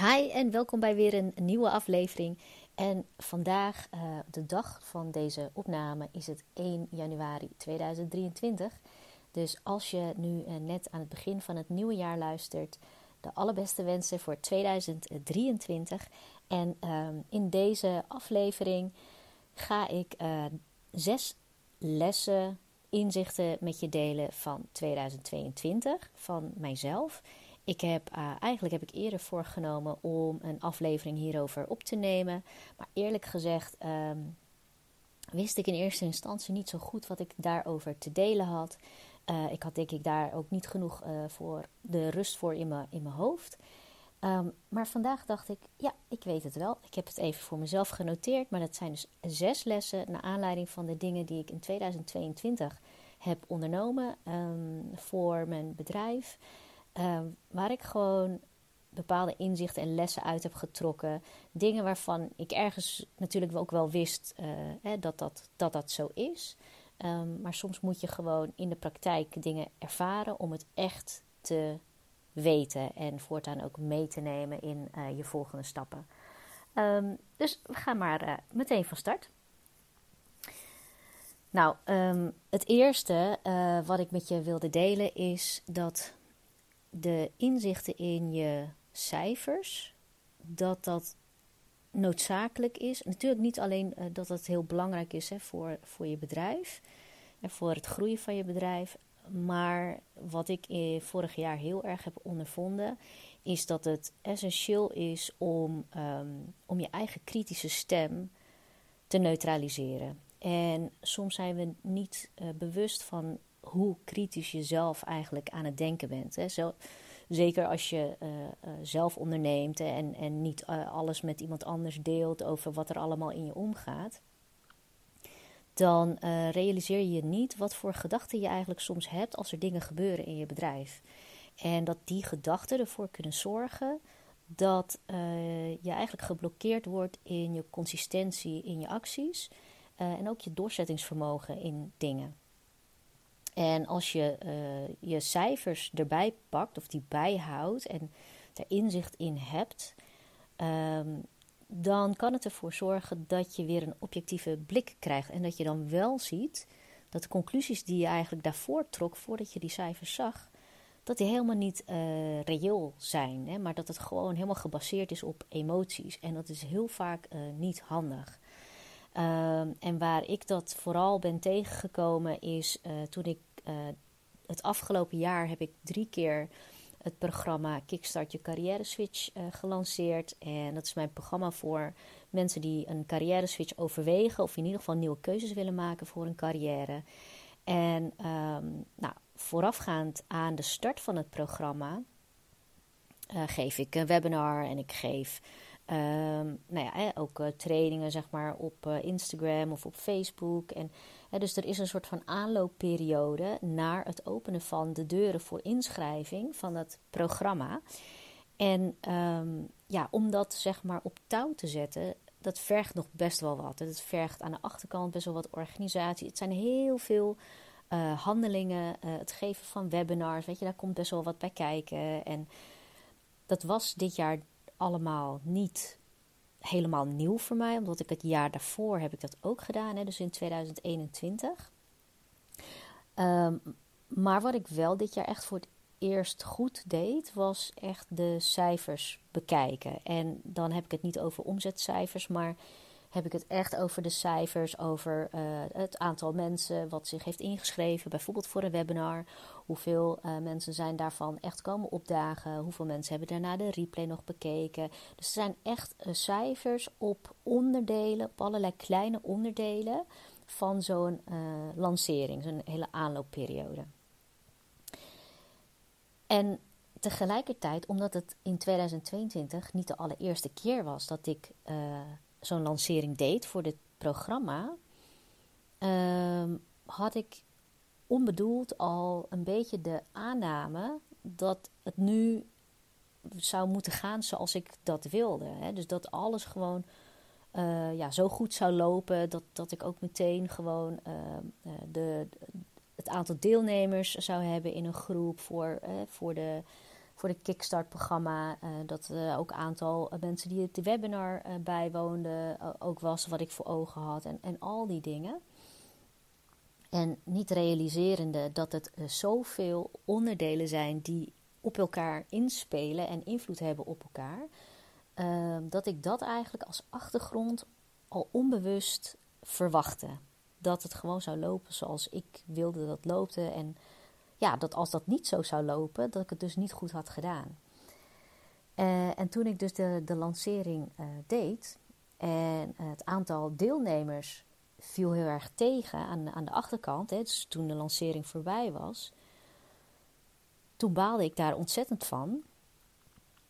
Hi en welkom bij weer een nieuwe aflevering. En vandaag, uh, de dag van deze opname, is het 1 januari 2023. Dus als je nu uh, net aan het begin van het nieuwe jaar luistert, de allerbeste wensen voor 2023. En uh, in deze aflevering ga ik uh, zes lessen, inzichten met je delen van 2022 van mijzelf. Ik heb, uh, eigenlijk heb ik eerder voorgenomen om een aflevering hierover op te nemen. Maar eerlijk gezegd um, wist ik in eerste instantie niet zo goed wat ik daarover te delen had. Uh, ik had denk ik daar ook niet genoeg uh, voor de rust voor in mijn, in mijn hoofd. Um, maar vandaag dacht ik, ja, ik weet het wel. Ik heb het even voor mezelf genoteerd. Maar dat zijn dus zes lessen naar aanleiding van de dingen die ik in 2022 heb ondernomen um, voor mijn bedrijf. Uh, waar ik gewoon bepaalde inzichten en lessen uit heb getrokken. Dingen waarvan ik ergens natuurlijk ook wel wist uh, hè, dat, dat, dat dat zo is. Um, maar soms moet je gewoon in de praktijk dingen ervaren om het echt te weten. En voortaan ook mee te nemen in uh, je volgende stappen. Um, dus we gaan maar uh, meteen van start. Nou, het eerste wat ik met je wilde delen is dat de inzichten in je cijfers, dat dat noodzakelijk is. Natuurlijk niet alleen uh, dat het heel belangrijk is hè, voor, voor je bedrijf en voor het groeien van je bedrijf. Maar wat ik eh, vorig jaar heel erg heb ondervonden, is dat het essentieel is om, um, om je eigen kritische stem te neutraliseren. En soms zijn we niet uh, bewust van hoe kritisch je zelf eigenlijk aan het denken bent. Hè. Zeker als je uh, uh, zelf onderneemt en, en niet uh, alles met iemand anders deelt over wat er allemaal in je omgaat. Dan realiseer je niet wat voor gedachten je eigenlijk soms hebt als er dingen gebeuren in je bedrijf. En dat die gedachten ervoor kunnen zorgen dat je eigenlijk geblokkeerd wordt in je consistentie in je acties. en ook je doorzettingsvermogen in dingen. En als je uh, je cijfers erbij pakt of die bijhoudt en er inzicht in hebt, um, dan kan het ervoor zorgen dat je weer een objectieve blik krijgt. En dat je dan wel ziet dat de conclusies die je eigenlijk daarvoor trok, voordat je die cijfers zag, dat die helemaal niet uh, reëel zijn. Hè? Maar dat het gewoon helemaal gebaseerd is op emoties. En dat is heel vaak uh, niet handig. Uh, en waar ik dat vooral ben tegengekomen is uh, toen ik uh, het afgelopen jaar heb ik drie keer het programma Kickstart Je Carrière Switch uh, gelanceerd. En dat is mijn programma voor mensen die een carrière switch overwegen of in ieder geval nieuwe keuzes willen maken voor een carrière. En um, nou, voorafgaand aan de start van het programma geef ik een webinar en ik geef Um, nou ja, ook uh, trainingen zeg maar, op uh, Instagram of op Facebook. En, dus er is een soort van aanloopperiode naar het openen van de deuren voor inschrijving van het programma. En um, ja, om dat zeg maar op touw te zetten, dat vergt nog best wel wat. Het vergt aan de achterkant best wel wat organisatie. Het zijn heel veel uh, handelingen, het geven van webinars, weet je, daar komt best wel wat bij kijken. En dat was dit jaar allemaal niet helemaal nieuw voor mij, omdat ik het jaar daarvoor heb ik dat ook gedaan, hè, dus in 2021. Um, maar wat ik wel dit jaar echt voor het eerst goed deed, was echt de cijfers bekijken. En dan heb ik het niet over omzetcijfers, maar heb ik het echt over de cijfers, over uh, het aantal mensen wat zich heeft ingeschreven, bijvoorbeeld voor een webinar. Hoeveel uh, mensen zijn daarvan echt komen opdagen? Hoeveel mensen hebben daarna de replay nog bekeken? Dus er zijn echt uh, cijfers op onderdelen, op allerlei kleine onderdelen van zo'n lancering, zo'n hele aanloopperiode. En tegelijkertijd, omdat het in 2022 niet de allereerste keer was dat ik zo'n lancering deed voor dit programma, um, had ik onbedoeld al een beetje de aanname dat het nu zou moeten gaan zoals ik dat wilde. Hè? Dus dat alles gewoon uh, ja, zo goed zou lopen dat, dat ik ook meteen gewoon uh, de, het aantal deelnemers zou hebben in een groep voor, uh, voor de voor de Kickstart-programma. Uh, dat uh, ook een aantal mensen die het webinar bijwoonden ook was wat ik voor ogen had. En, en al die dingen. En niet realiserende dat het zoveel onderdelen zijn die op elkaar inspelen en invloed hebben op elkaar. dat ik dat eigenlijk als achtergrond al onbewust verwachtte. Dat het gewoon zou lopen zoals ik wilde dat het loopte. En ja, dat als dat niet zo zou lopen, dat ik het dus niet goed had gedaan. Uh, en toen ik dus de, de lancering uh, deed en het aantal deelnemers viel heel erg tegen aan, aan de achterkant, hè, dus toen de lancering voorbij was, toen baalde ik daar ontzettend van.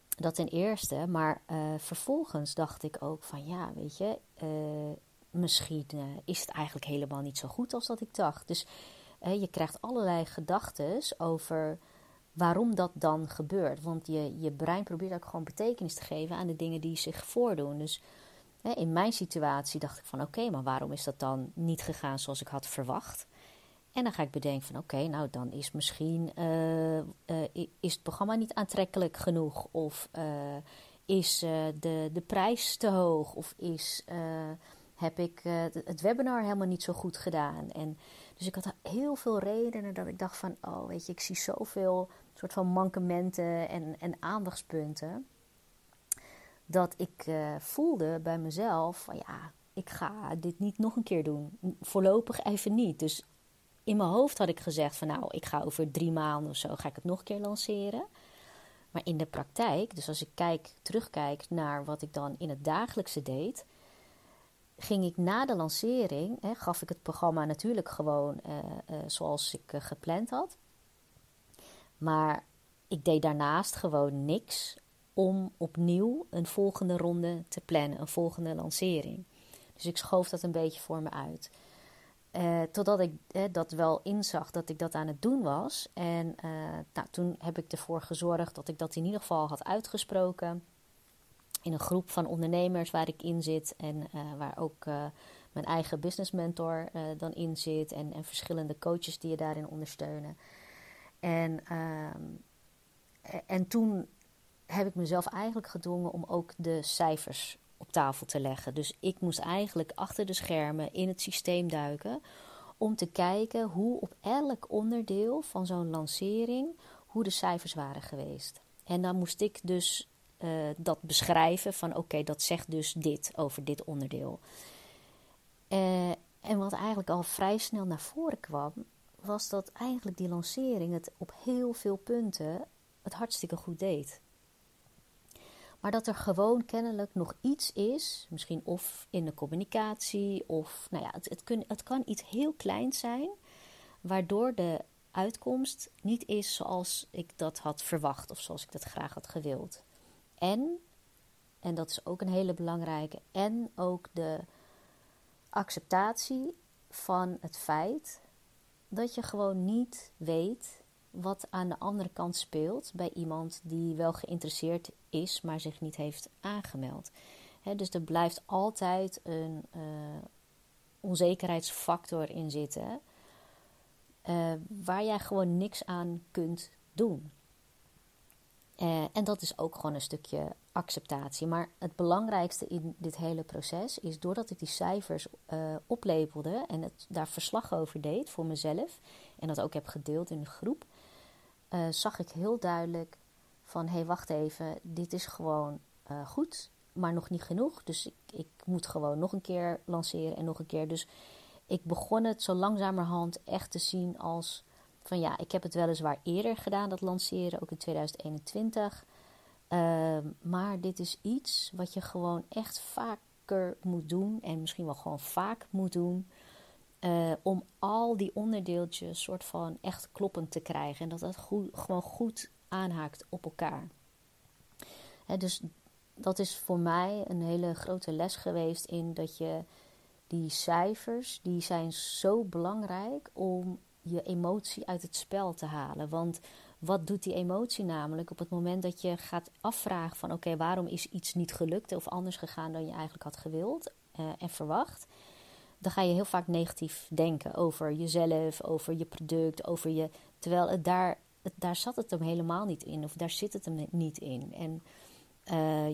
Dat ten eerste, maar vervolgens dacht ik ook van ja, weet je, misschien is het eigenlijk helemaal niet zo goed als dat ik dacht. Dus je krijgt allerlei gedachten over waarom dat dan gebeurt. Want je, je brein probeert ook gewoon betekenis te geven aan de dingen die zich voordoen. Dus in mijn situatie dacht ik van oké, maar waarom is dat dan niet gegaan zoals ik had verwacht? En dan ga ik bedenken van oké, nou dan is misschien uh, uh, is het programma niet aantrekkelijk genoeg. Of uh, is de, de prijs te hoog. Of is, heb ik het webinar helemaal niet zo goed gedaan. En dus ik had heel veel redenen dat ik dacht van, oh weet je, ik zie zoveel soort van mankementen en, en aandachtspunten. Dat ik uh, voelde bij mezelf van ja, ik ga dit niet nog een keer doen. Voorlopig even niet. Dus in mijn hoofd had ik gezegd van nou, ik ga over drie maanden of zo, ga ik het nog een keer lanceren. Maar in de praktijk, dus als ik kijk, terugkijk naar wat ik dan in het dagelijkse deed, ging ik na de lancering, hè, gaf ik het programma natuurlijk gewoon uh, uh, zoals ik uh, gepland had. Maar ik deed daarnaast gewoon niks om opnieuw een volgende ronde te plannen, een volgende lancering. Dus ik schoof dat een beetje voor me uit. totdat ik dat wel inzag dat ik dat aan het doen was. En nou, toen heb ik ervoor gezorgd dat ik dat in ieder geval had uitgesproken in een groep van ondernemers waar ik in zit en uh, waar ook uh, mijn eigen business mentor uh, dan in zit en, en, verschillende coaches die je daarin ondersteunen. En, ehm, en toen heb ik mezelf eigenlijk gedwongen om ook de cijfers op tafel te leggen. Dus ik moest eigenlijk achter de schermen in het systeem duiken om te kijken hoe op elk onderdeel van zo'n lancering hoe de cijfers waren geweest. En dan moest ik dus uh, dat beschrijven van oké, dat zegt dus dit over dit onderdeel. Uh, en wat eigenlijk al vrij snel naar voren kwam, was dat eigenlijk die lancering het op heel veel punten het hartstikke goed deed. Maar dat er gewoon kennelijk nog iets is, misschien of in de communicatie, of nou ja, het, het, kun, het kan iets heel kleins zijn, waardoor de uitkomst niet is zoals ik dat had verwacht of zoals ik dat graag had gewild. En, en dat is ook een hele belangrijke, en ook de acceptatie van het feit dat je gewoon niet weet wat aan de andere kant speelt bij iemand die wel geïnteresseerd is, maar zich niet heeft aangemeld. dus er blijft altijd een uh, onzekerheidsfactor in zitten, uh, waar jij gewoon niks aan kunt doen. Uh, en dat is ook gewoon een stukje acceptatie. Maar het belangrijkste in dit hele proces is doordat ik die cijfers uh, oplepelde en het, daar verslag over deed voor mezelf en dat ook heb gedeeld in de groep, uh, zag ik heel duidelijk van hé hey, wacht even, dit is gewoon goed, maar nog niet genoeg. Dus ik, ik moet gewoon nog een keer lanceren en nog een keer. Dus ik begon het zo langzamerhand echt te zien als van ja, ik heb het weliswaar eerder gedaan, dat lanceren, ook in 2021. Ehm, maar dit is iets wat je gewoon echt vaker moet doen en misschien wel gewoon vaak moet doen. Uh, om al die onderdeeltjes soort van echt kloppend te krijgen. En dat dat goed, gewoon goed aanhaakt op elkaar. Hè, dus dat is voor mij een hele grote les geweest in dat je die cijfers, die zijn zo belangrijk om je emotie uit het spel te halen. Want wat doet die emotie namelijk op het moment dat je gaat afvragen van oké, waarom is iets niet gelukt of anders gegaan dan je eigenlijk had gewild uh, en verwacht? Dan ga je heel vaak negatief denken over jezelf, over je product, over je. Terwijl het daar daar zat het hem helemaal niet in, of daar zit het hem niet in. En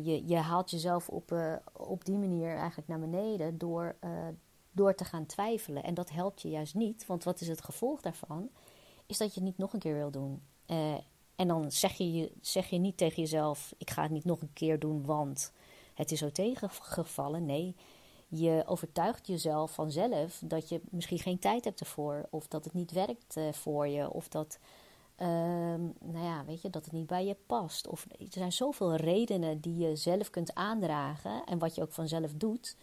je, je haalt jezelf op, op die manier eigenlijk naar beneden door, door te gaan twijfelen. En dat helpt je juist niet, want wat is het gevolg daarvan? Is dat je het niet nog een keer wil doen. En dan zeg je, zeg je niet tegen jezelf: ik ga het niet nog een keer doen, want het is zo tegengevallen. Nee, je overtuigt jezelf vanzelf dat je misschien geen tijd hebt ervoor, of dat het niet werkt uh, voor je, of dat, uh, nou ja, weet je, dat het niet bij je past. Of, er zijn zoveel redenen die je zelf kunt aandragen en wat je ook vanzelf doet.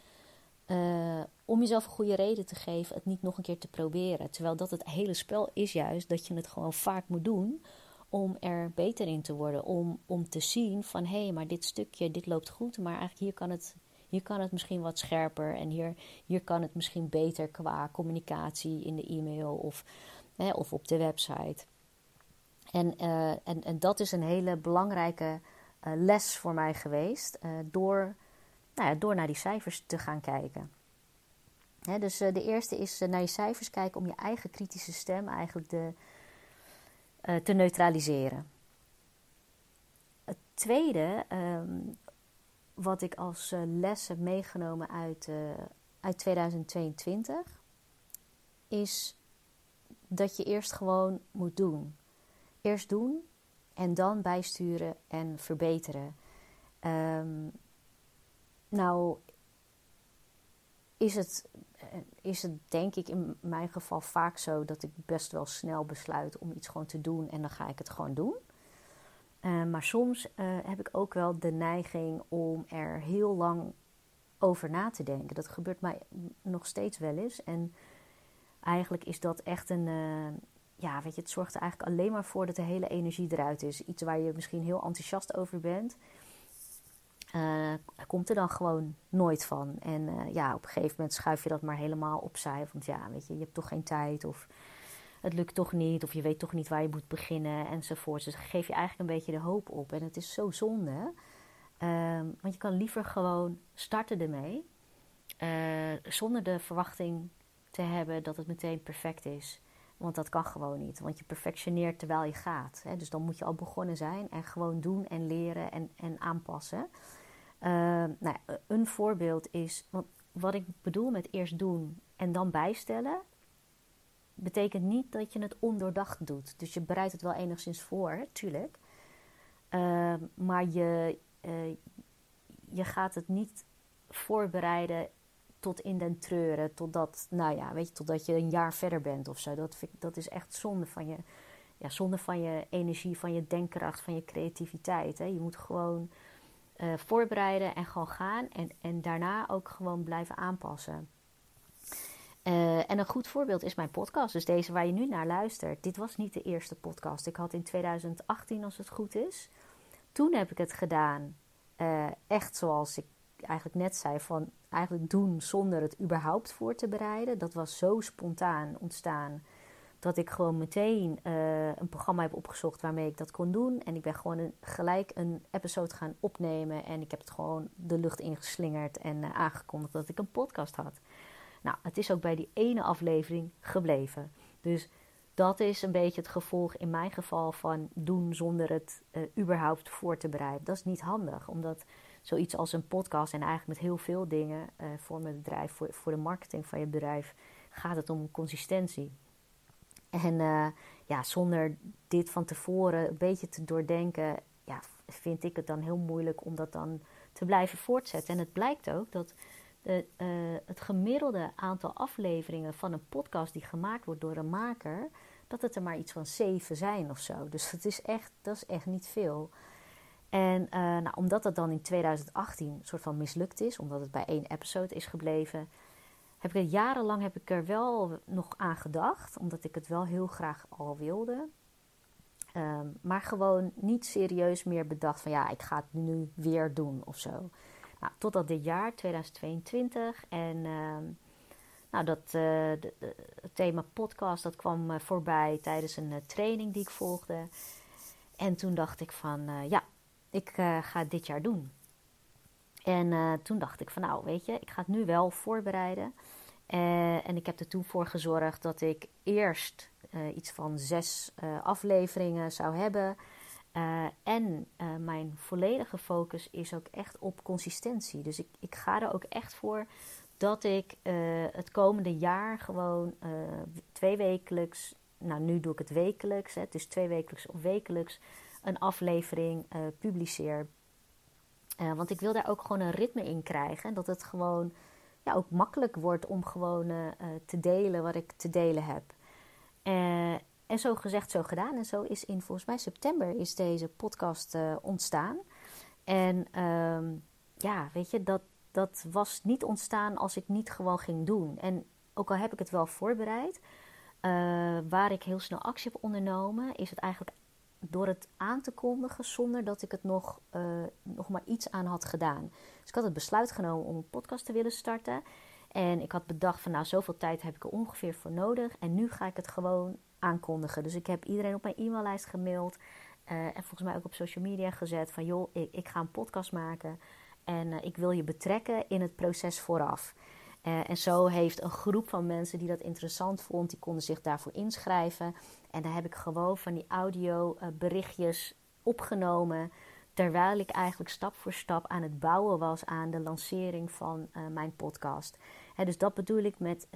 Uh, om jezelf een goede reden te geven het niet nog een keer te proberen. Terwijl dat het hele spel is juist dat je het gewoon vaak moet doen om er beter in te worden. Om, om te zien van hé, hey, maar dit stukje, dit loopt goed, maar eigenlijk hier kan het, hier kan het misschien wat scherper. En hier, hier kan het misschien beter qua communicatie in de e-mail of, hè, of op de website. En, uh, en, en dat is een hele belangrijke uh, les voor mij geweest. Door, nou ja, door naar die cijfers te gaan kijken. Dus de eerste is naar je cijfers kijken om je eigen kritische stem, eigenlijk de, uh, te neutraliseren. Het tweede, um, wat ik als les heb meegenomen uit, uit 2022, is dat je eerst gewoon moet doen. Eerst doen en dan bijsturen en verbeteren. Um, nou, is het eh, is het denk ik in mijn geval vaak zo dat ik best wel snel besluit om iets gewoon te doen en dan ga ik het gewoon doen. Uh, maar soms uh, heb ik ook wel de neiging om er heel lang over na te denken. Dat gebeurt mij nog steeds wel eens. En eigenlijk is dat echt een. Ja, weet je, het zorgt er eigenlijk alleen maar voor dat de hele energie eruit is. Iets waar je misschien heel enthousiast over bent uh, komt er dan gewoon nooit van. En uh, ja, op een gegeven moment schuif je dat maar helemaal opzij. Want ja, weet je, je hebt toch geen tijd of het lukt toch niet of je weet toch niet waar je moet beginnen enzovoort. Dus geef je eigenlijk een beetje de hoop op. En het is zo zonde, uh, want je kan liever gewoon starten ermee. Uh, zonder de verwachting te hebben dat het meteen perfect is. Want dat kan gewoon niet. Want je perfectioneert terwijl je gaat. Hè? Dus dan moet je al begonnen zijn en gewoon doen en leren en, en aanpassen. Uh, nou, een voorbeeld is, wat ik bedoel met eerst doen en dan bijstellen, betekent niet dat je het ondoordacht doet. Dus je bereidt het wel enigszins voor, tuurlijk. Uh, maar je, uh, je gaat het niet voorbereiden tot in den treuren, totdat, nou ja, weet je, totdat je een jaar verder bent of zo. Dat, vind, dat is echt zonde van je, ja, zonde van je energie, van je denkkracht, van je creativiteit. Hè. Je moet gewoon uh, voorbereiden en gewoon gaan. En, en daarna ook gewoon blijven aanpassen. Uh, en een goed voorbeeld is mijn podcast. Dus deze waar je nu naar luistert. Dit was niet de eerste podcast. Ik had in 2018, als het goed is. Toen heb ik het gedaan. Uh, echt zoals ik eigenlijk net zei. Van eigenlijk doen zonder het überhaupt voor te bereiden. Dat was zo spontaan ontstaan dat ik gewoon meteen uh, een programma heb opgezocht waarmee ik dat kon doen. En ik ben gewoon gelijk een episode gaan opnemen. En ik heb het gewoon de lucht ingeslingerd en uh, aangekondigd dat ik een podcast had. Nou, het is ook bij die ene aflevering gebleven. Dus dat is een beetje het gevolg in mijn geval van doen zonder het uh, überhaupt voor te bereiden. Dat is niet handig, omdat zoiets als een podcast en eigenlijk met heel veel dingen voor mijn bedrijf, voor de marketing van je bedrijf, gaat het om consistentie. En uh, ja, zonder dit van tevoren een beetje te doordenken, ja, vind ik het dan heel moeilijk om dat dan te blijven voortzetten. En het blijkt ook dat de, uh, het gemiddelde aantal afleveringen van een podcast die gemaakt wordt door een maker, dat het er maar iets van zeven zijn of zo. Dus dat is echt, dat is echt niet veel. En uh, nou, omdat dat dan in 2018 een soort van mislukt is, omdat het bij één episode is gebleven, heb ik jarenlang heb ik er wel nog aan gedacht, omdat ik het wel heel graag al wilde. Um, maar gewoon niet serieus meer bedacht van ja, ik ga het nu weer doen of zo. Nou, totdat dit jaar, 2022. En um, nou, dat, de, het thema podcast dat kwam uh, voorbij tijdens een uh, training die ik volgde. En toen dacht ik van ja, ik ga dit jaar doen. En toen dacht ik van nou, weet je, ik ga het nu wel voorbereiden. Uh, en ik heb er toen voor gezorgd dat ik eerst iets van zes afleveringen zou hebben. en mijn volledige focus is ook echt op consistentie. Dus ik, ik ga er ook echt voor dat ik het komende jaar gewoon twee wekelijks, nou nu doe ik het wekelijks, hè, dus twee wekelijks of wekelijks een aflevering publiceer. Want ik wil daar ook gewoon een ritme in krijgen. Dat het gewoon ja, ook makkelijk wordt om gewoon uh, te delen wat ik te delen heb. En zo gezegd, zo gedaan. En zo is in volgens mij september is deze podcast ontstaan. En um, ja, weet je, dat, dat was niet ontstaan als ik niet gewoon ging doen. En ook al heb ik het wel voorbereid, waar ik heel snel actie heb ondernomen, is het eigenlijk door het aan te kondigen zonder dat ik het nog, nog maar iets aan had gedaan. Dus ik had het besluit genomen om een podcast te willen starten. En ik had bedacht van nou, zoveel tijd heb ik er ongeveer voor nodig. En nu ga ik het gewoon aankondigen. Dus ik heb iedereen op mijn e-maillijst gemaild. Uh, en volgens mij ook op social media gezet van joh, ik, ik ga een podcast maken. En uh, ik wil je betrekken in het proces vooraf. Uh, en zo heeft een groep van mensen die dat interessant vond, die konden zich daarvoor inschrijven. En daar heb ik gewoon van die audio berichtjes opgenomen terwijl ik eigenlijk stap voor stap aan het bouwen was aan de lancering van uh, mijn podcast. dus dat bedoel ik met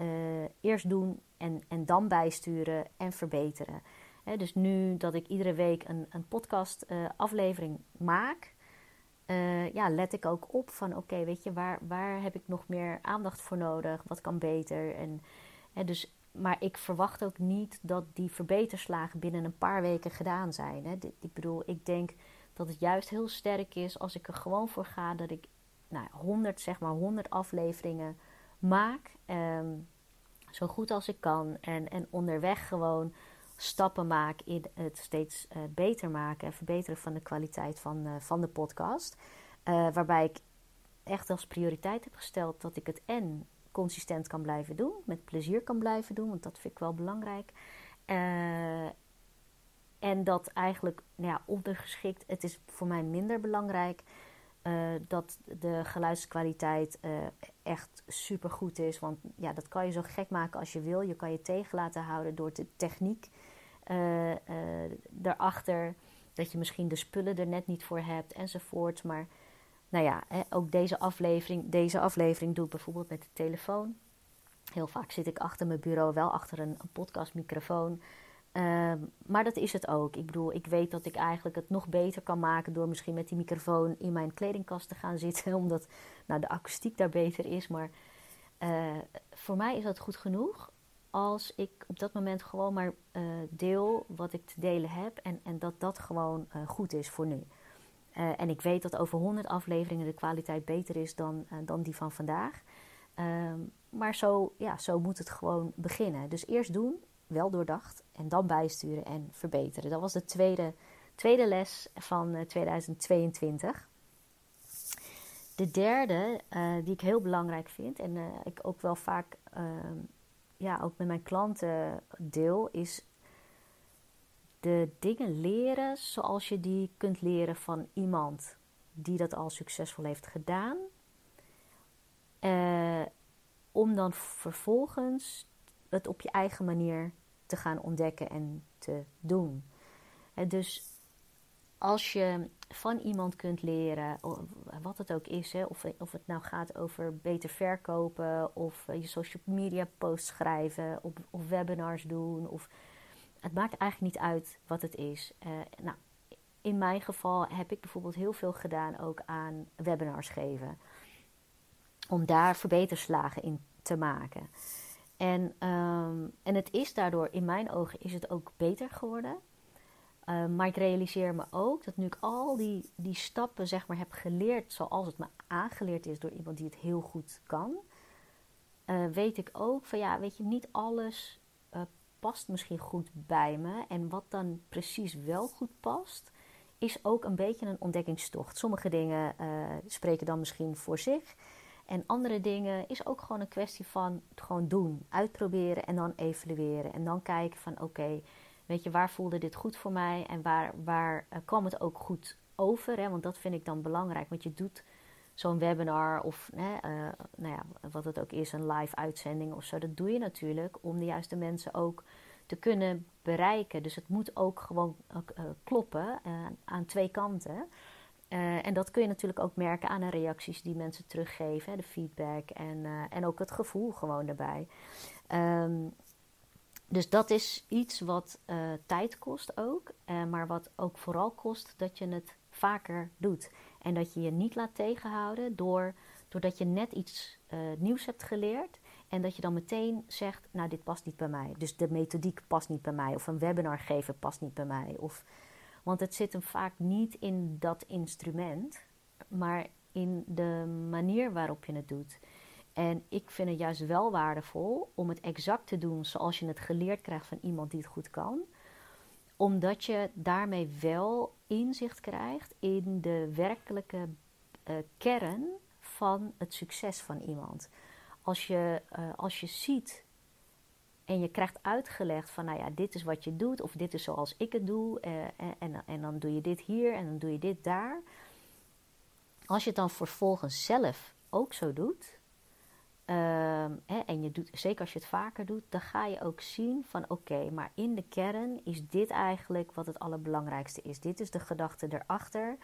eerst doen en, en dan bijsturen en verbeteren. dus nu dat ik iedere week een, een podcast aflevering maak, ja, let ik ook op van oké, weet je, waar, waar heb ik nog meer aandacht voor nodig? Wat kan beter? En, dus, maar ik verwacht ook niet dat die verbeterslagen binnen een paar weken gedaan zijn. Hè. Ik bedoel, ik denk dat het juist heel sterk is als ik er gewoon voor ga dat ik nou, 100, zeg maar 100 afleveringen maak. Ehm, zo goed als ik kan. En, en onderweg gewoon stappen maak in het steeds uh, beter maken en verbeteren van de kwaliteit van, uh, van de podcast. Uh, waarbij ik echt als prioriteit heb gesteld dat ik het en consistent kan blijven doen, met plezier kan blijven doen, want dat vind ik wel belangrijk. En dat eigenlijk nou ja, ondergeschikt, het is voor mij minder belangrijk dat de geluidskwaliteit echt super goed is. Want ja, dat kan je zo gek maken als je wil. Je kan je tegen laten houden door de techniek daarachter. Dat je misschien de spullen er net niet voor hebt enzovoort. Maar nou ja, ook deze aflevering, deze aflevering doe ik bijvoorbeeld met de telefoon. Heel vaak zit ik achter mijn bureau wel achter een, een podcastmicrofoon. Ehm, maar dat is het ook. Ik bedoel, ik weet dat ik eigenlijk het nog beter kan maken door misschien met die microfoon in mijn kledingkast te gaan zitten, omdat nou, de akoestiek daar beter is. Maar uh, voor mij is dat goed genoeg als ik op dat moment gewoon maar uh, deel wat ik te delen heb en, en dat dat gewoon uh, goed is voor nu. en ik weet dat over 100 afleveringen de kwaliteit beter is dan, dan die van vandaag. Ehm, maar zo, ja, zo moet het gewoon beginnen. Dus eerst doen wel doordacht en dan bijsturen en verbeteren. Dat was de tweede, tweede les van 2022. Eh, de derde, die ik heel belangrijk vind en ik ook wel vaak ehm, ja, ook met mijn klanten deel, is de dingen leren zoals je die kunt leren van iemand die dat al succesvol heeft gedaan. om dan vervolgens het op je eigen manier te gaan ontdekken en te doen. dus als je van iemand kunt leren, wat het ook is, hè, of, of het nou gaat over beter verkopen, of je social media posts schrijven, of, of webinars doen, of het maakt eigenlijk niet uit wat het is. Uh, nou, in mijn geval heb ik bijvoorbeeld heel veel gedaan ook aan webinars geven. Om daar verbeterslagen in te maken. En, um, en het is daardoor, in mijn ogen, is het ook beter geworden. Uh, maar ik realiseer me ook dat nu ik al die, die stappen zeg maar, heb geleerd zoals het me aangeleerd is door iemand die het heel goed kan, uh, weet ik ook van ja, weet je, niet alles uh, past misschien goed bij me. En wat dan precies wel goed past, is ook een beetje een ontdekkingstocht. Sommige dingen spreken dan misschien voor zich. En andere dingen is ook gewoon een kwestie van het gewoon doen, uitproberen en dan evalueren. En dan kijken van oké, weet je, waar voelde dit goed voor mij en waar, waar uh, kwam het ook goed over? Hè? Want dat vind ik dan belangrijk, want je doet zo'n webinar of hè, uh, nou ja, wat het ook is, een live uitzending of zo. Dat doe je natuurlijk om de juiste mensen ook te kunnen bereiken. Dus het moet ook gewoon uh, kloppen aan twee kanten. en dat kun je natuurlijk ook merken aan de reacties die mensen teruggeven, de feedback en, en ook het gevoel gewoon daarbij. Um, dus dat is iets wat tijd kost ook, maar wat ook vooral kost dat je het vaker doet. En dat je je niet laat tegenhouden door, doordat je net iets nieuws hebt geleerd en dat je dan meteen zegt, nou dit past niet bij mij. Dus de methodiek past niet bij mij. Of een webinar geven past niet bij mij. Of, want het zit hem vaak niet in dat instrument, maar in de manier waarop je het doet. En ik vind het juist wel waardevol om het exact te doen zoals je het geleerd krijgt van iemand die het goed kan. Omdat je daarmee wel inzicht krijgt in de werkelijke uh, kern van het succes van iemand als je, uh, als je ziet en je krijgt uitgelegd van, nou ja, dit is wat je doet, of dit is zoals ik het doe, uh, en, en, en, dan doe je dit hier en dan doe je dit daar. Als je het dan vervolgens zelf ook zo doet, uh, hè, en je doet, zeker als je het vaker doet, dan ga je ook zien van, oké, maar in de kern is dit eigenlijk wat het allerbelangrijkste is. Dit is de gedachte erachter.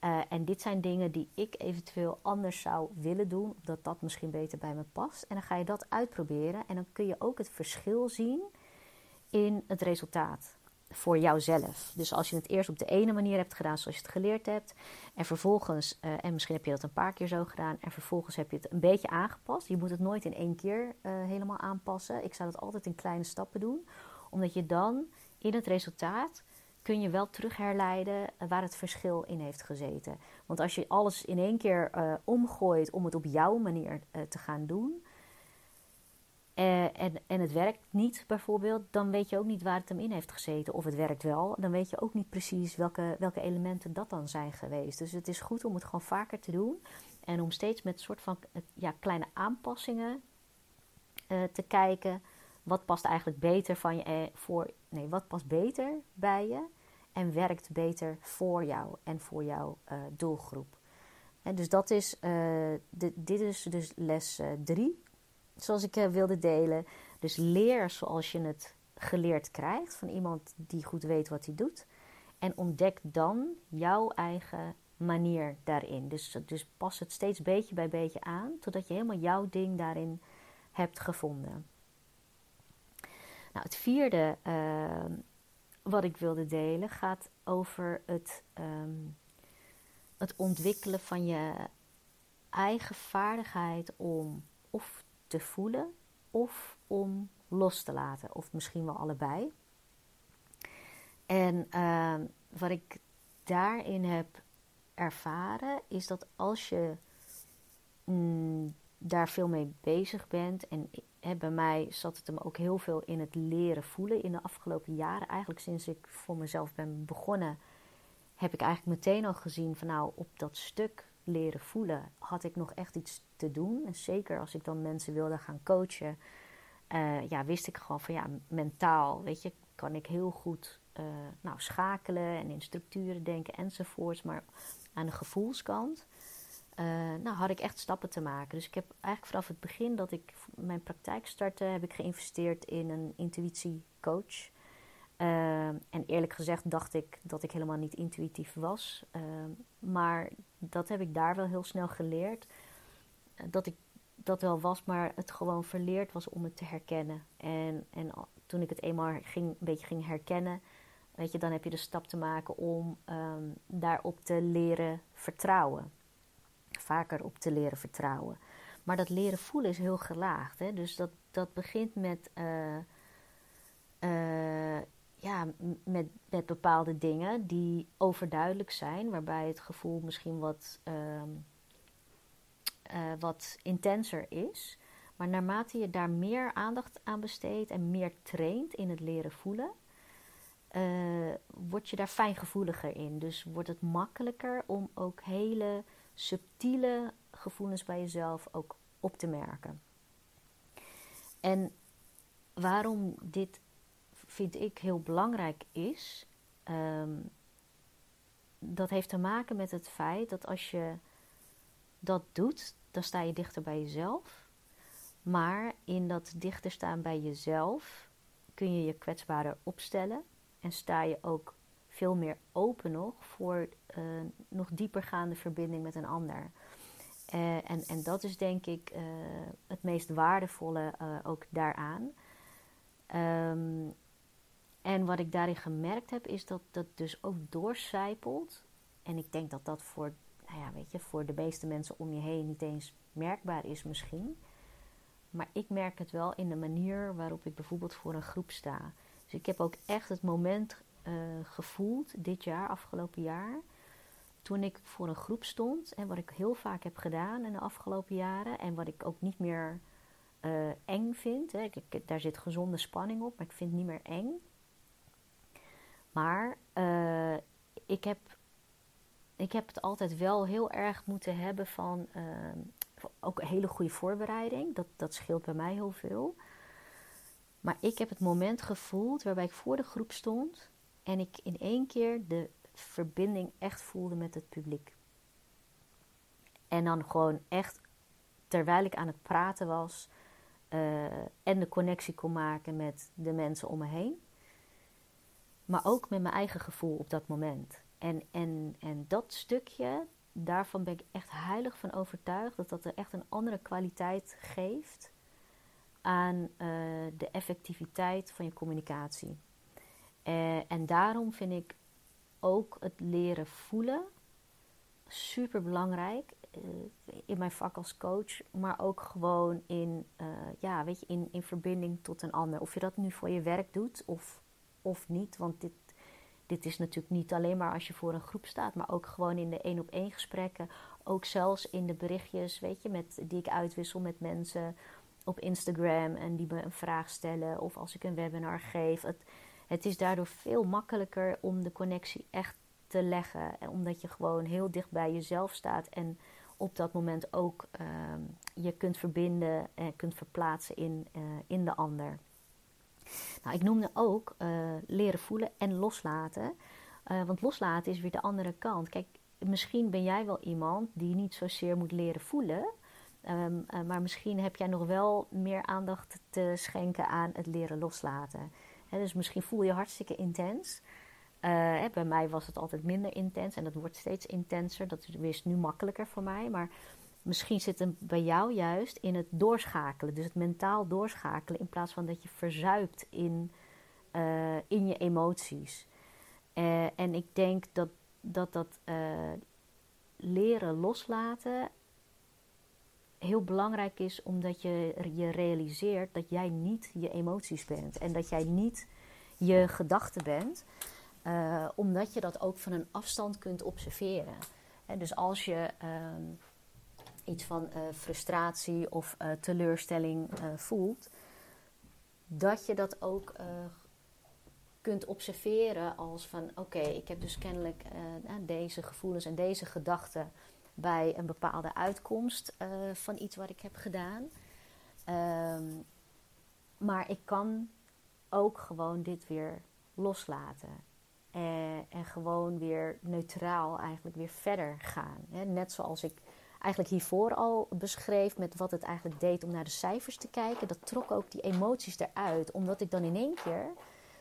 Uh, en dit zijn dingen die ik eventueel anders zou willen doen, dat dat misschien beter bij me past. En dan ga je dat uitproberen en dan kun je ook het verschil zien in het resultaat voor jouzelf. Dus als je het eerst op de ene manier hebt gedaan zoals je het geleerd hebt, en vervolgens, uh, en misschien heb je dat een paar keer zo gedaan, en vervolgens heb je het een beetje aangepast. Je moet het nooit in één keer uh, helemaal aanpassen. Ik zou dat altijd in kleine stappen doen, omdat je dan in het resultaat kun je wel terug herleiden eh, waar het verschil in heeft gezeten. Want als je alles in één keer omgooit om het op jouw manier te gaan doen. Uh, en, en het werkt niet bijvoorbeeld, dan weet je ook niet waar het hem in heeft gezeten. Of het werkt wel, dan weet je ook niet precies welke, welke elementen dat dan zijn geweest. Dus het is goed om het gewoon vaker te doen. En om steeds met soort van ja, kleine aanpassingen te kijken wat past eigenlijk beter van je eh, voor. Nee, wat past beter bij je en werkt beter voor jou en voor jouw doelgroep. En dus dat is, de, dit is dus les 3, zoals ik wilde delen. Dus leer zoals je het geleerd krijgt van iemand die goed weet wat hij doet. En ontdek dan jouw eigen manier daarin. Dus, dus pas het steeds beetje bij beetje aan, totdat je helemaal jouw ding daarin hebt gevonden. Nou, het vierde uh, wat ik wilde delen gaat over het, um, het ontwikkelen van je eigen vaardigheid om of te voelen of om los te laten, of misschien wel allebei. En uh, wat ik daarin heb ervaren is dat als je mm, daar veel mee bezig bent. En hè, bij mij zat het hem ook heel veel in het leren voelen in de afgelopen jaren. Eigenlijk sinds ik voor mezelf ben begonnen, heb ik eigenlijk meteen al gezien van nou, op dat stuk leren voelen had ik nog echt iets te doen. En zeker als ik dan mensen wilde gaan coachen, uh, ja, wist ik gewoon van ja, mentaal, weet je, kan ik heel goed uh, nou, schakelen en in structuren denken enzovoorts. Maar aan de gevoelskant uh, nou, had ik echt stappen te maken. Dus ik heb eigenlijk vanaf het begin dat ik mijn praktijk startte, heb ik geïnvesteerd in een intuïtiecoach. Uh, en eerlijk gezegd dacht ik dat ik helemaal niet intuïtief was. Uh, maar dat heb ik daar wel heel snel geleerd. Dat ik dat wel was, maar het gewoon verleerd was om het te herkennen. En, en toen ik het eenmaal ging, een beetje ging herkennen, weet je, dan heb je de stap te maken om um, daarop te leren vertrouwen vaker op te leren vertrouwen. Maar dat leren voelen is heel gelaagd. Hè? Dus dat, dat begint met, uh, uh, ja, met, met bepaalde dingen die overduidelijk zijn, waarbij het gevoel misschien wat, uh, wat intenser is. Maar naarmate je daar meer aandacht aan besteedt en meer traint in het leren voelen, word je daar fijngevoeliger in. Dus wordt het makkelijker om ook hele subtiele gevoelens bij jezelf ook op te merken. En waarom dit vind ik heel belangrijk is, um, dat heeft te maken met het feit dat als je dat doet, dan sta je dichter bij jezelf. Maar in dat dichter staan bij jezelf kun je je kwetsbaarder opstellen en sta je ook veel meer open nog voor uh, nog diepergaande verbinding met een ander. Uh, en, en dat is denk ik uh, het meest waardevolle ook daaraan. Um, en wat ik daarin gemerkt heb, is dat dat dus ook doorcijpelt. En ik denk dat dat voor, nou ja, weet je, voor de meeste mensen om je heen niet eens merkbaar is misschien. Maar ik merk het wel in de manier waarop ik bijvoorbeeld voor een groep sta. Dus ik heb ook echt het moment uh, gevoeld dit jaar, afgelopen jaar. Toen ik voor een groep stond. En wat ik heel vaak heb gedaan in de afgelopen jaren. En wat ik ook niet meer uh, eng vind. Hè. Ik, daar zit gezonde spanning op, maar ik vind het niet meer eng. Maar uh, ik, heb, ik heb het altijd wel heel erg moeten hebben van uh, ook een hele goede voorbereiding. Dat, dat scheelt bij mij heel veel. Maar ik heb het moment gevoeld waarbij ik voor de groep stond en ik in één keer de verbinding echt voelde met het publiek. En dan gewoon echt, terwijl ik aan het praten was uh, en de connectie kon maken met de mensen om me heen, maar ook met mijn eigen gevoel op dat moment. En, en, en dat stukje, daarvan ben ik echt heilig van overtuigd dat dat er echt een andere kwaliteit geeft aan uh, de effectiviteit van je communicatie. Uh, en daarom vind ik ook het leren voelen super belangrijk uh, in mijn vak als coach, maar ook gewoon in, ja, weet je, in, in verbinding tot een ander. Of je dat nu voor je werk doet of of niet. Want dit, dit is natuurlijk niet alleen maar als je voor een groep staat, maar ook gewoon in de één op één gesprekken. Ook zelfs in de berichtjes, weet je, met, die ik uitwissel met mensen op Instagram en die me een vraag stellen. Of als ik een webinar geef. Het, het is daardoor veel makkelijker om de connectie echt te leggen. En omdat je gewoon heel dicht bij jezelf staat en op dat moment ook uh, je kunt verbinden en kunt verplaatsen in, uh, in de ander. Nou, ik noemde ook uh, leren voelen en loslaten. Uh, want loslaten is weer de andere kant. Kijk, misschien ben jij wel iemand die niet zozeer moet leren voelen. Um, uh, maar misschien heb jij nog wel meer aandacht te schenken aan het leren loslaten. Dus misschien voel je hartstikke intens. Bij mij was het altijd minder intens en dat wordt steeds intenser. Dat is nu makkelijker voor mij. Maar Misschien zit hem bij jou juist in het doorschakelen. Dus het mentaal doorschakelen in plaats van dat je verzuipt in, uh, in je emoties. Uh, en ik denk dat dat, dat uh, leren loslaten heel belangrijk is, omdat je je realiseert dat jij niet je emoties bent. En dat jij niet je gedachten bent, omdat je dat ook van een afstand kunt observeren. En dus als je ehm, iets van uh, frustratie of uh, teleurstelling uh, voelt, dat je dat ook kunt observeren als van oké, ik heb dus kennelijk nou, deze gevoelens en deze gedachten bij een bepaalde uitkomst van iets wat ik heb gedaan. Um, maar ik kan ook gewoon dit weer loslaten. En, gewoon weer neutraal eigenlijk weer verder gaan. Net zoals ik eigenlijk hiervoor al beschreef met wat het eigenlijk deed om naar de cijfers te kijken, dat trok ook die emoties eruit. Omdat ik dan in één keer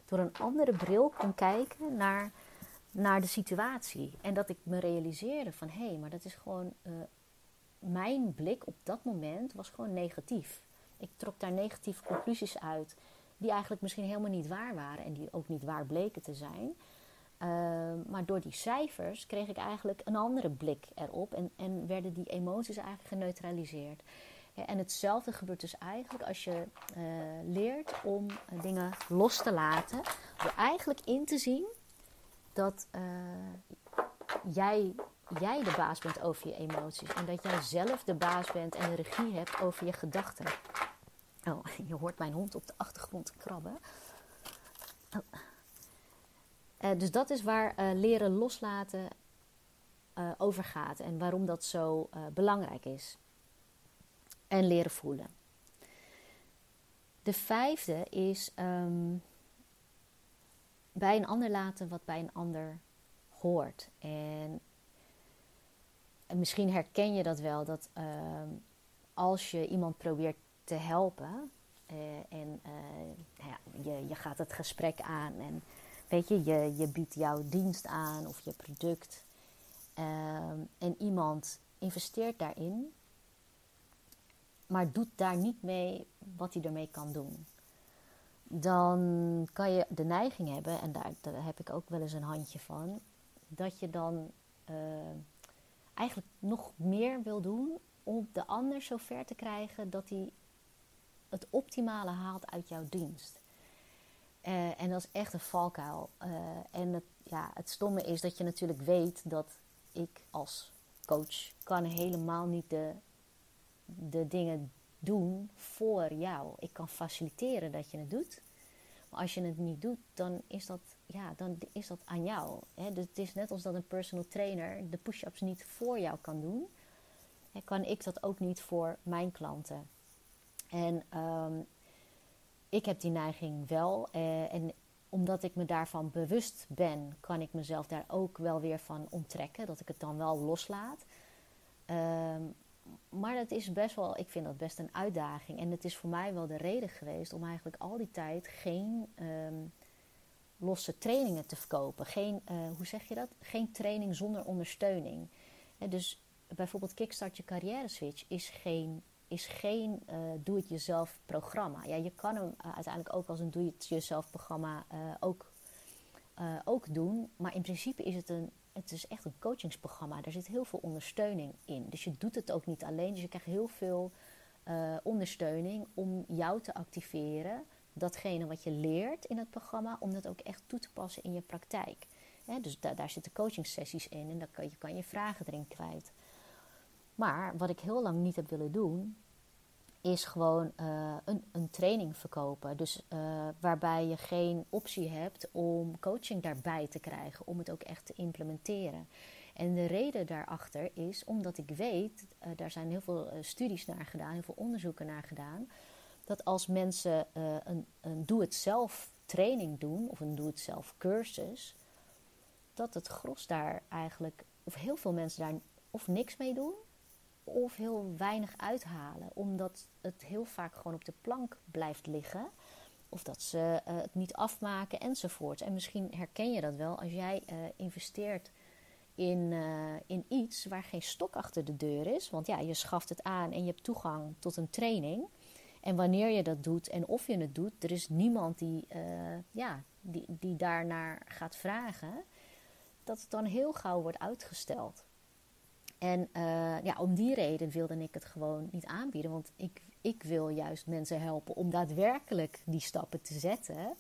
door een andere bril kon kijken naar, naar de situatie. En dat ik me realiseerde van hé, hey, maar dat is gewoon. Uh, mijn blik op dat moment was gewoon negatief. Ik trok daar negatieve conclusies uit, die eigenlijk misschien helemaal niet waar waren en die ook niet waar bleken te zijn. Ehm, maar door die cijfers kreeg ik eigenlijk een andere blik erop en, en werden die emoties eigenlijk geneutraliseerd. Ja, en hetzelfde gebeurt dus eigenlijk als je uh, leert om uh, dingen los te laten. Door eigenlijk in te zien dat jij, jij de baas bent over je emoties. En dat jij zelf de baas bent en de regie hebt over je gedachten. Oh, je hoort mijn hond op de achtergrond krabben. Oh. Uh, dus dat is waar uh, leren loslaten uh, over gaat en waarom dat zo belangrijk is. En leren voelen. De vijfde is um, bij een ander laten wat bij een ander hoort. En, en misschien herken je dat wel, dat als je iemand probeert te helpen, en nou ja, je, je gaat het gesprek aan en weet je, je, biedt jouw dienst aan of je product. Ehm, en iemand investeert daarin, maar doet daar niet mee wat hij ermee kan doen. Dan kan je de neiging hebben, en daar, heb ik ook wel eens een handje van, dat je dan uh, eigenlijk nog meer wil doen om de ander zo ver te krijgen dat hij het optimale haalt uit jouw dienst. Uh, en dat is echt een valkuil. Uh, en het, ja, het stomme is dat je natuurlijk weet dat ik als coach kan helemaal niet de, de dingen doen voor jou. Ik kan faciliteren dat je het doet. Maar als je het niet doet, dan is dat, ja, dan is dat aan jou. Hè? Dus het is net als dat een personal trainer de push-ups niet voor jou kan doen. Kan ik dat ook niet voor mijn klanten. En um, ik heb die neiging wel. Eh, en omdat ik me daarvan bewust ben, kan ik mezelf daar ook wel weer van onttrekken. Dat ik het dan wel loslaat. Ehm, maar dat is best wel, ik vind dat best een uitdaging. En het is voor mij wel de reden geweest om eigenlijk al die tijd geen ehm, losse trainingen te verkopen. Geen, uh, hoe zeg je dat? Geen training zonder ondersteuning. dus bijvoorbeeld Kickstart je carrière switch is geen is geen uh, doe-het-jezelf programma. Ja, je kan hem uh, uiteindelijk ook als een doe-het-jezelf programma uh, ook, ook doen. Maar in principe is het, een, het is echt een coachingsprogramma. Daar zit heel veel ondersteuning in. Dus je doet het ook niet alleen. Dus je krijgt heel veel ondersteuning om jou te activeren. Datgene wat je leert in het programma, om dat ook echt toe te passen in je praktijk. dus da daar zitten coachingsessies in en dan kan je, kan je vragen erin kwijt. Maar wat ik heel lang niet heb willen doen, is gewoon uh, een, een, training verkopen. Dus uh, waarbij je geen optie hebt om coaching daarbij te krijgen, om het ook echt te implementeren. En de reden daarachter is omdat ik weet, uh, daar zijn heel veel studies naar gedaan, heel veel onderzoeken naar gedaan, dat als mensen een, een doe-het-zelf training doen of een doe-het-zelf cursus, dat het gros daar eigenlijk, of heel veel mensen daar of niks mee doen, of heel weinig uithalen, omdat het heel vaak gewoon op de plank blijft liggen. Of dat ze uh, het niet afmaken enzovoort. En misschien herken je dat wel als jij uh, investeert in, uh, in iets waar geen stok achter de deur is. Want ja, je schaft het aan en je hebt toegang tot een training. En wanneer je dat doet en of je het doet, er is niemand die, ja, die, die daarnaar gaat vragen. Dat het dan heel gauw wordt uitgesteld. En uh, ja, om die reden wilde ik het gewoon niet aanbieden. Want ik, ik wil juist mensen helpen om daadwerkelijk die stappen te zetten.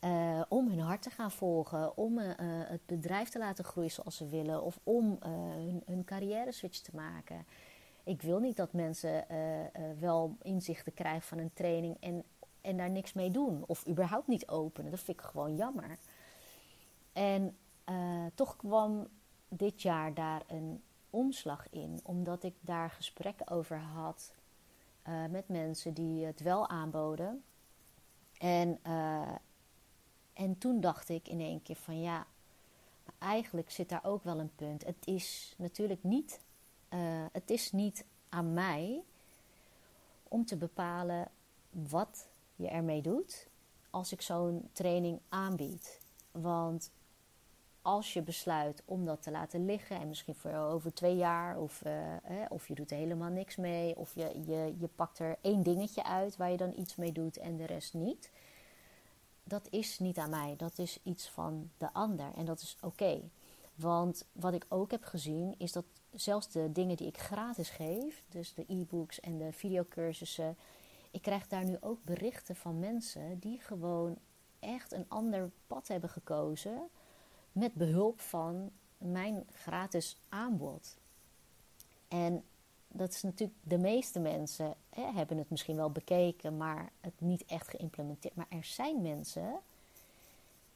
Uh, om hun hart te gaan volgen, om uh, het bedrijf te laten groeien zoals ze willen, of om hun, hun, carrière switch te maken. Ik wil niet dat mensen wel inzichten krijgen van een training en, en daar niks mee doen, of überhaupt niet openen. Dat vind ik gewoon jammer. En toch kwam dit jaar daar een omslag in, omdat ik daar gesprekken over had uh, met mensen die het wel aanboden. En, uh, en toen dacht ik in één keer van ja, eigenlijk zit daar ook wel een punt. Het is natuurlijk niet, uh, het is niet aan mij om te bepalen wat je ermee doet als ik zo'n training aanbied. Want als je besluit om dat te laten liggen en misschien voor over twee jaar of, uh, of je doet er helemaal niks mee of je, je, je pakt er één dingetje uit waar je dan iets mee doet en de rest niet. Dat is niet aan mij, dat is iets van de ander en dat is oké. Want wat ik ook heb gezien is dat zelfs de dingen die ik gratis geef, dus de e-books en de videocursussen, ik krijg daar nu ook berichten van mensen die gewoon echt een ander pad hebben gekozen met behulp van mijn gratis aanbod. En dat is natuurlijk, de meeste mensen hè, hebben het misschien wel bekeken, maar het niet echt geïmplementeerd. Maar er zijn mensen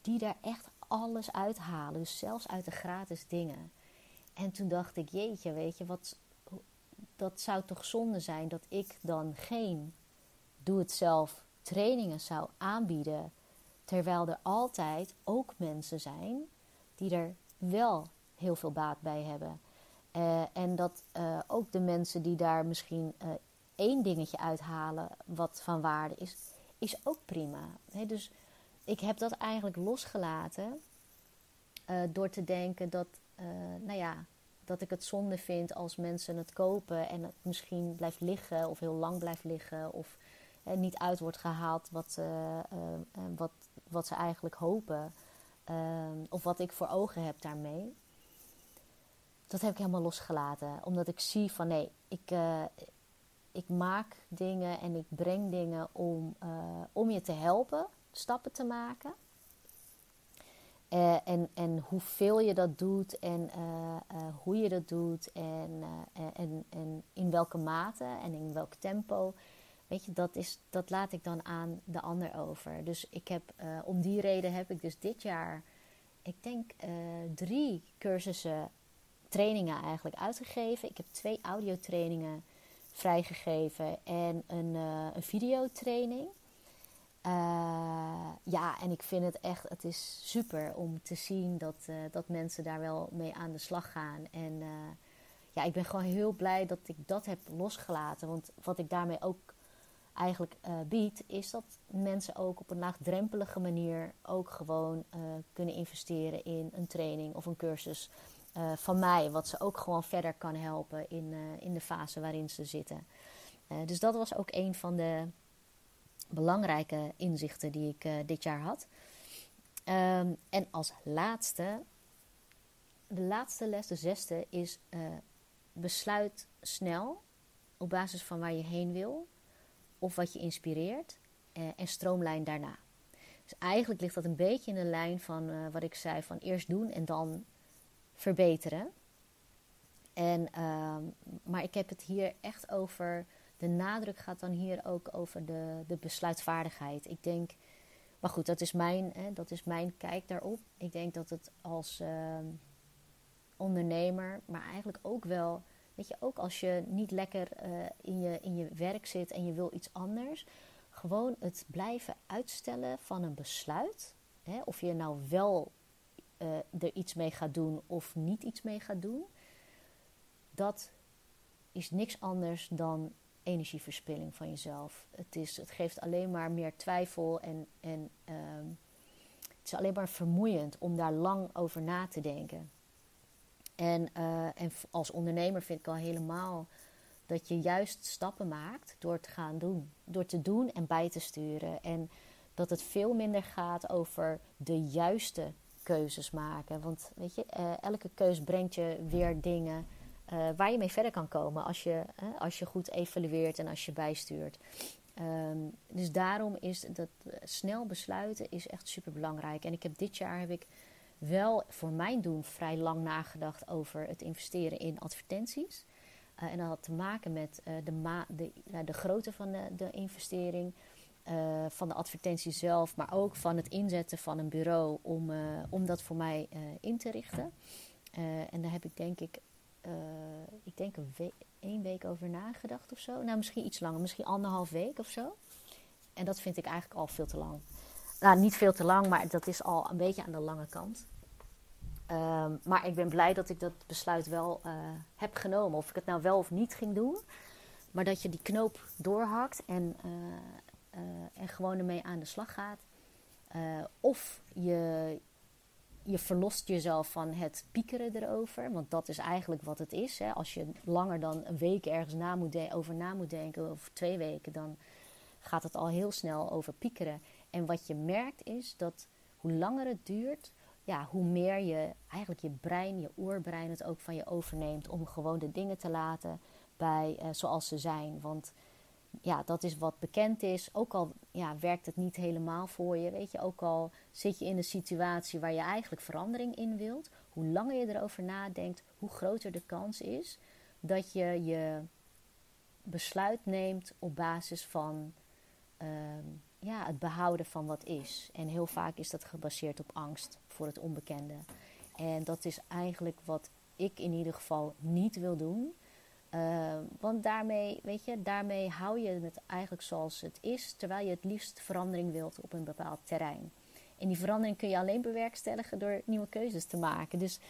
die daar echt alles uithalen, dus zelfs uit de gratis dingen. En toen dacht ik, jeetje, weet je, wat, dat zou toch zonde zijn dat ik dan geen doe-het-zelf trainingen zou aanbieden, terwijl er altijd ook mensen zijn die er wel heel veel baat bij hebben. Uh, en dat uh, ook de mensen die daar misschien uh, één dingetje uithalen wat van waarde is, is ook prima. dus ik heb dat eigenlijk losgelaten door te denken dat, nou ja, dat ik het zonde vind als mensen het kopen en het misschien blijft liggen of heel lang blijft liggen of niet uit wordt gehaald wat, wat, wat ze eigenlijk hopen of wat ik voor ogen heb daarmee. Dat heb ik helemaal losgelaten, omdat ik zie van nee, ik, ik maak dingen en ik breng dingen om, om je te helpen stappen te maken. Uh, en, en hoeveel je dat doet en hoe je dat doet en, en, en in welke mate en in welk tempo. Weet je, dat, is, dat laat ik dan aan de ander over. Dus ik heb, om die reden heb ik dus dit jaar, ik denk drie cursussen, trainingen eigenlijk uitgegeven. Ik heb twee audiotrainingen vrijgegeven en een, een videotraining. Ja, en ik vind het echt, het is super om te zien dat, dat mensen daar wel mee aan de slag gaan. En ja, ik ben gewoon heel blij dat ik dat heb losgelaten. Want wat ik daarmee ook eigenlijk bied, is dat mensen ook op een laagdrempelige manier ook gewoon kunnen investeren in een training of een cursus van mij. Wat ze ook gewoon verder kan helpen in, in de fase waarin ze zitten. dus dat was ook een van de belangrijke inzichten die ik dit jaar had. Um, en als laatste, de laatste les, de zesde, is besluit snel op basis van waar je heen wil of wat je inspireert uh, en stroomlijn daarna. Dus eigenlijk ligt dat een beetje in de lijn van wat ik zei: van eerst doen en dan verbeteren. En, uh, maar ik heb het hier echt over de nadruk gaat dan hier ook over de, de besluitvaardigheid. Ik denk, maar goed, dat is, mijn, hè, dat is mijn kijk daarop. Ik denk dat het als ehm, ondernemer, maar eigenlijk ook wel, weet je, ook als je niet lekker eh, in, je, in je werk zit en je wil iets anders, gewoon het blijven uitstellen van een besluit. Hè, of je nou wel uh, er iets mee gaat doen of niet iets mee gaat doen. Dat is niks anders dan energieverspilling van jezelf. Het, is, het geeft alleen maar meer twijfel en, en ehm, het is alleen maar vermoeiend om daar lang over na te denken. En, uh, en als ondernemer vind ik al helemaal dat je juist stappen maakt door te gaan doen. Door te doen en bij te sturen. En dat het veel minder gaat over de juiste keuzes maken. Want weet je, uh, elke keus brengt je weer dingen uh, waar je mee verder kan komen als je, als je goed evalueert en als je bijstuurt. Um, dus daarom is dat snel besluiten is echt super belangrijk. En ik heb dit jaar heb ik wel voor mijn doen vrij lang nagedacht over het investeren in advertenties. Uh, en dat had te maken met uh, de, ma de, de grootte van de, de investering, uh, van de advertentie zelf, maar ook van het inzetten van een bureau om, om dat voor mij in te richten. en daar heb ik denk ik ik denk een week, één week over nagedacht of zo. Nou, misschien iets langer, misschien anderhalf week of zo. En dat vind ik eigenlijk al veel te lang. Nou, niet veel te lang, maar dat is al een beetje aan de lange kant. Um, maar ik ben blij dat ik dat besluit wel uh, heb genomen. Of ik het nou wel of niet ging doen. Maar dat je die knoop doorhakt en, uh, en gewoon ermee aan de slag gaat. of je, je verlost jezelf van het piekeren erover. Want dat is eigenlijk wat het is. Hè. Als je langer dan een week ergens na moet over na moet denken, of twee weken, dan gaat het al heel snel over piekeren. En wat je merkt is dat hoe langer het duurt, ja, hoe meer je eigenlijk je brein, je oerbrein het ook van je overneemt om gewoon de dingen te laten bij uh, zoals ze zijn. Want ja, dat is wat bekend is. Ook al ja, werkt het niet helemaal voor je, weet je, ook al zit je in een situatie waar je eigenlijk verandering in wilt, hoe langer je erover nadenkt, hoe groter de kans is dat je je besluit neemt op basis van ehm, ja, het behouden van wat is. En heel vaak is dat gebaseerd op angst voor het onbekende. En dat is eigenlijk wat ik in ieder geval niet wil doen. Uh, want daarmee, weet je, daarmee hou je het eigenlijk zoals het is, terwijl je het liefst verandering wilt op een bepaald terrein. En die verandering kun je alleen bewerkstelligen door nieuwe keuzes te maken. Dus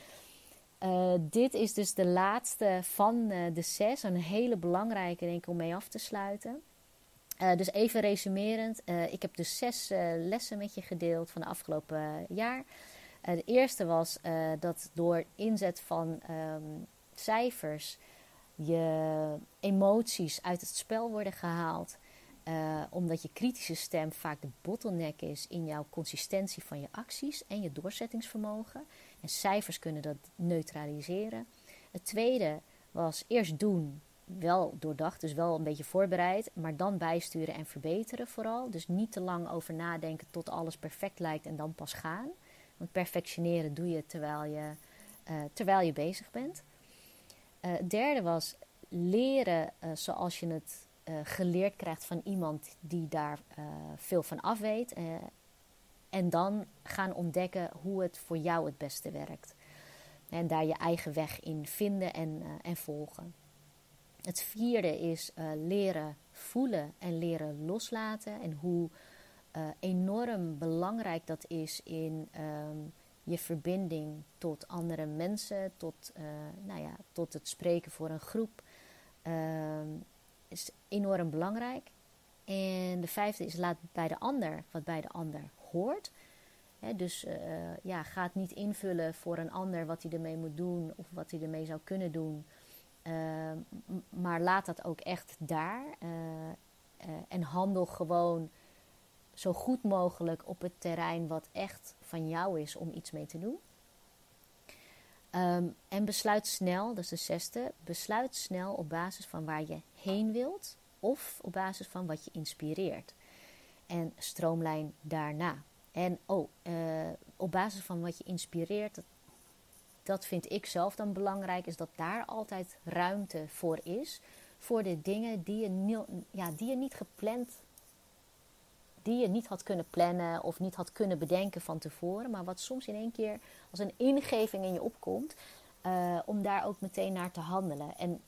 dit is dus de laatste van de zes. Een hele belangrijke, denk ik, om mee af te sluiten. Dus even resumerend. ik heb dus zes lessen met je gedeeld van de afgelopen jaar. de eerste was dat door inzet van ehm, cijfers je emoties uit het spel worden gehaald. Omdat je kritische stem vaak de bottleneck is in jouw consistentie van je acties en je doorzettingsvermogen. En cijfers kunnen dat neutraliseren. Het tweede was eerst doen, wel doordacht, dus wel een beetje voorbereid, maar dan bijsturen en verbeteren vooral. Dus niet te lang over nadenken tot alles perfect lijkt en dan pas gaan. Want perfectioneren doe je terwijl je, uh, terwijl je bezig bent. Uh, het derde was leren zoals je het geleerd krijgt van iemand die daar veel van af weet. En dan gaan ontdekken hoe het voor jou het beste werkt. En daar je eigen weg in vinden en, en volgen. Het vierde is leren voelen en leren loslaten. En hoe enorm belangrijk dat is in um, je verbinding tot andere mensen, tot, nou ja, tot het spreken voor een groep. Ehm, is enorm belangrijk. En de vijfde is laat bij de ander wat bij de ander hoort. dus ja, ga niet invullen voor een ander wat hij ermee moet doen of wat hij ermee zou kunnen doen. Uh, maar laat dat ook echt daar. Uh, en handel gewoon zo goed mogelijk op het terrein wat echt van jou is om iets mee te doen. Um, en besluit snel, dat is de zesde, besluit snel op basis van waar je heen wilt of op basis van wat je inspireert. En stroomlijn daarna. En oh, uh, op basis van wat je inspireert, dat, dat vind ik zelf dan belangrijk, is dat daar altijd ruimte voor is. Voor de dingen die je, ja, die je niet gepland die je niet had kunnen plannen of niet had kunnen bedenken van tevoren, maar wat soms in één keer als een ingeving in je opkomt, uh, om daar ook meteen naar te handelen. En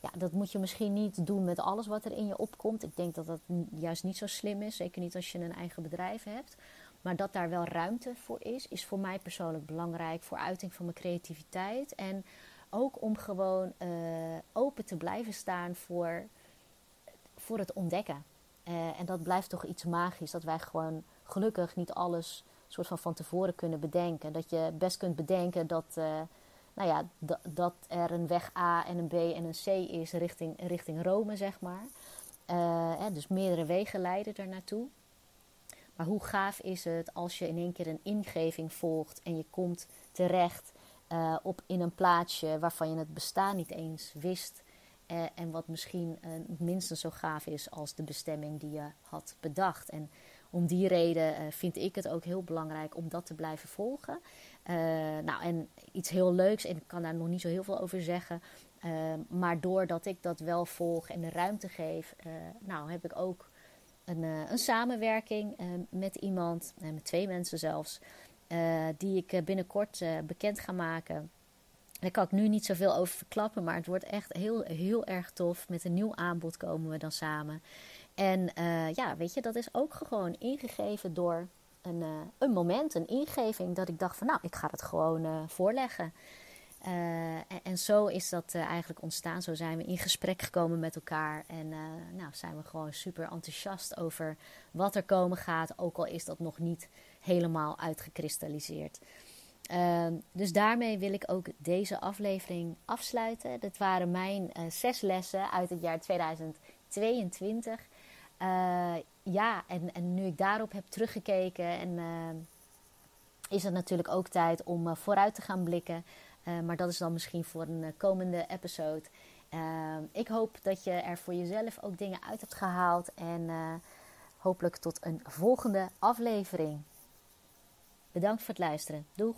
ja, dat moet je misschien niet doen met alles wat er in je opkomt. Ik denk dat dat juist niet zo slim is, zeker niet als je een eigen bedrijf hebt. Maar dat daar wel ruimte voor is, is voor mij persoonlijk belangrijk voor uiting van mijn creativiteit. En ook om gewoon uh, open te blijven staan voor, voor het ontdekken. Uh, en dat blijft toch iets magisch, dat wij gewoon gelukkig niet alles soort van van tevoren kunnen bedenken. Dat je best kunt bedenken dat, uh, nou ja, dat er een weg A en een B en een C is richting, richting Rome, zeg maar. Uh, dus meerdere wegen leiden er naartoe. Maar hoe gaaf is het als je in één keer een ingeving volgt en je komt terecht uh, op in een plaatsje waarvan je het bestaan niet eens wist. Uh, en wat misschien uh, minstens zo gaaf is als de bestemming die je had bedacht. En om die reden vind ik het ook heel belangrijk om dat te blijven volgen. nou, en iets heel leuks, en ik kan daar nog niet zo heel veel over zeggen. maar doordat ik dat wel volg en de ruimte geef, nou, heb ik ook een, een samenwerking met iemand, met twee mensen zelfs, die ik binnenkort bekend ga maken. Daar kan ik nu niet zoveel over verklappen, maar het wordt echt heel, heel erg tof. Met een nieuw aanbod komen we dan samen. En ja, weet je, dat is ook gewoon ingegeven door een, een moment, een ingeving. Dat ik dacht van nou, ik ga het gewoon voorleggen. En, en, zo is dat eigenlijk ontstaan. Zo zijn we in gesprek gekomen met elkaar. En nou, zijn we gewoon super enthousiast over wat er komen gaat. Ook al is dat nog niet helemaal uitgekristalliseerd. Uh, dus daarmee wil ik ook deze aflevering afsluiten. Dat waren mijn zes lessen uit het jaar 2022. Uh, eh, ja, en, en nu ik daarop heb teruggekeken, en, ehm, is het natuurlijk ook tijd om eh, vooruit te gaan blikken. Maar dat is dan misschien voor een komende episode. Ehm, ik hoop dat je er voor jezelf ook dingen uit hebt gehaald. En hopelijk tot een volgende aflevering. Bedankt voor het luisteren. Doeg!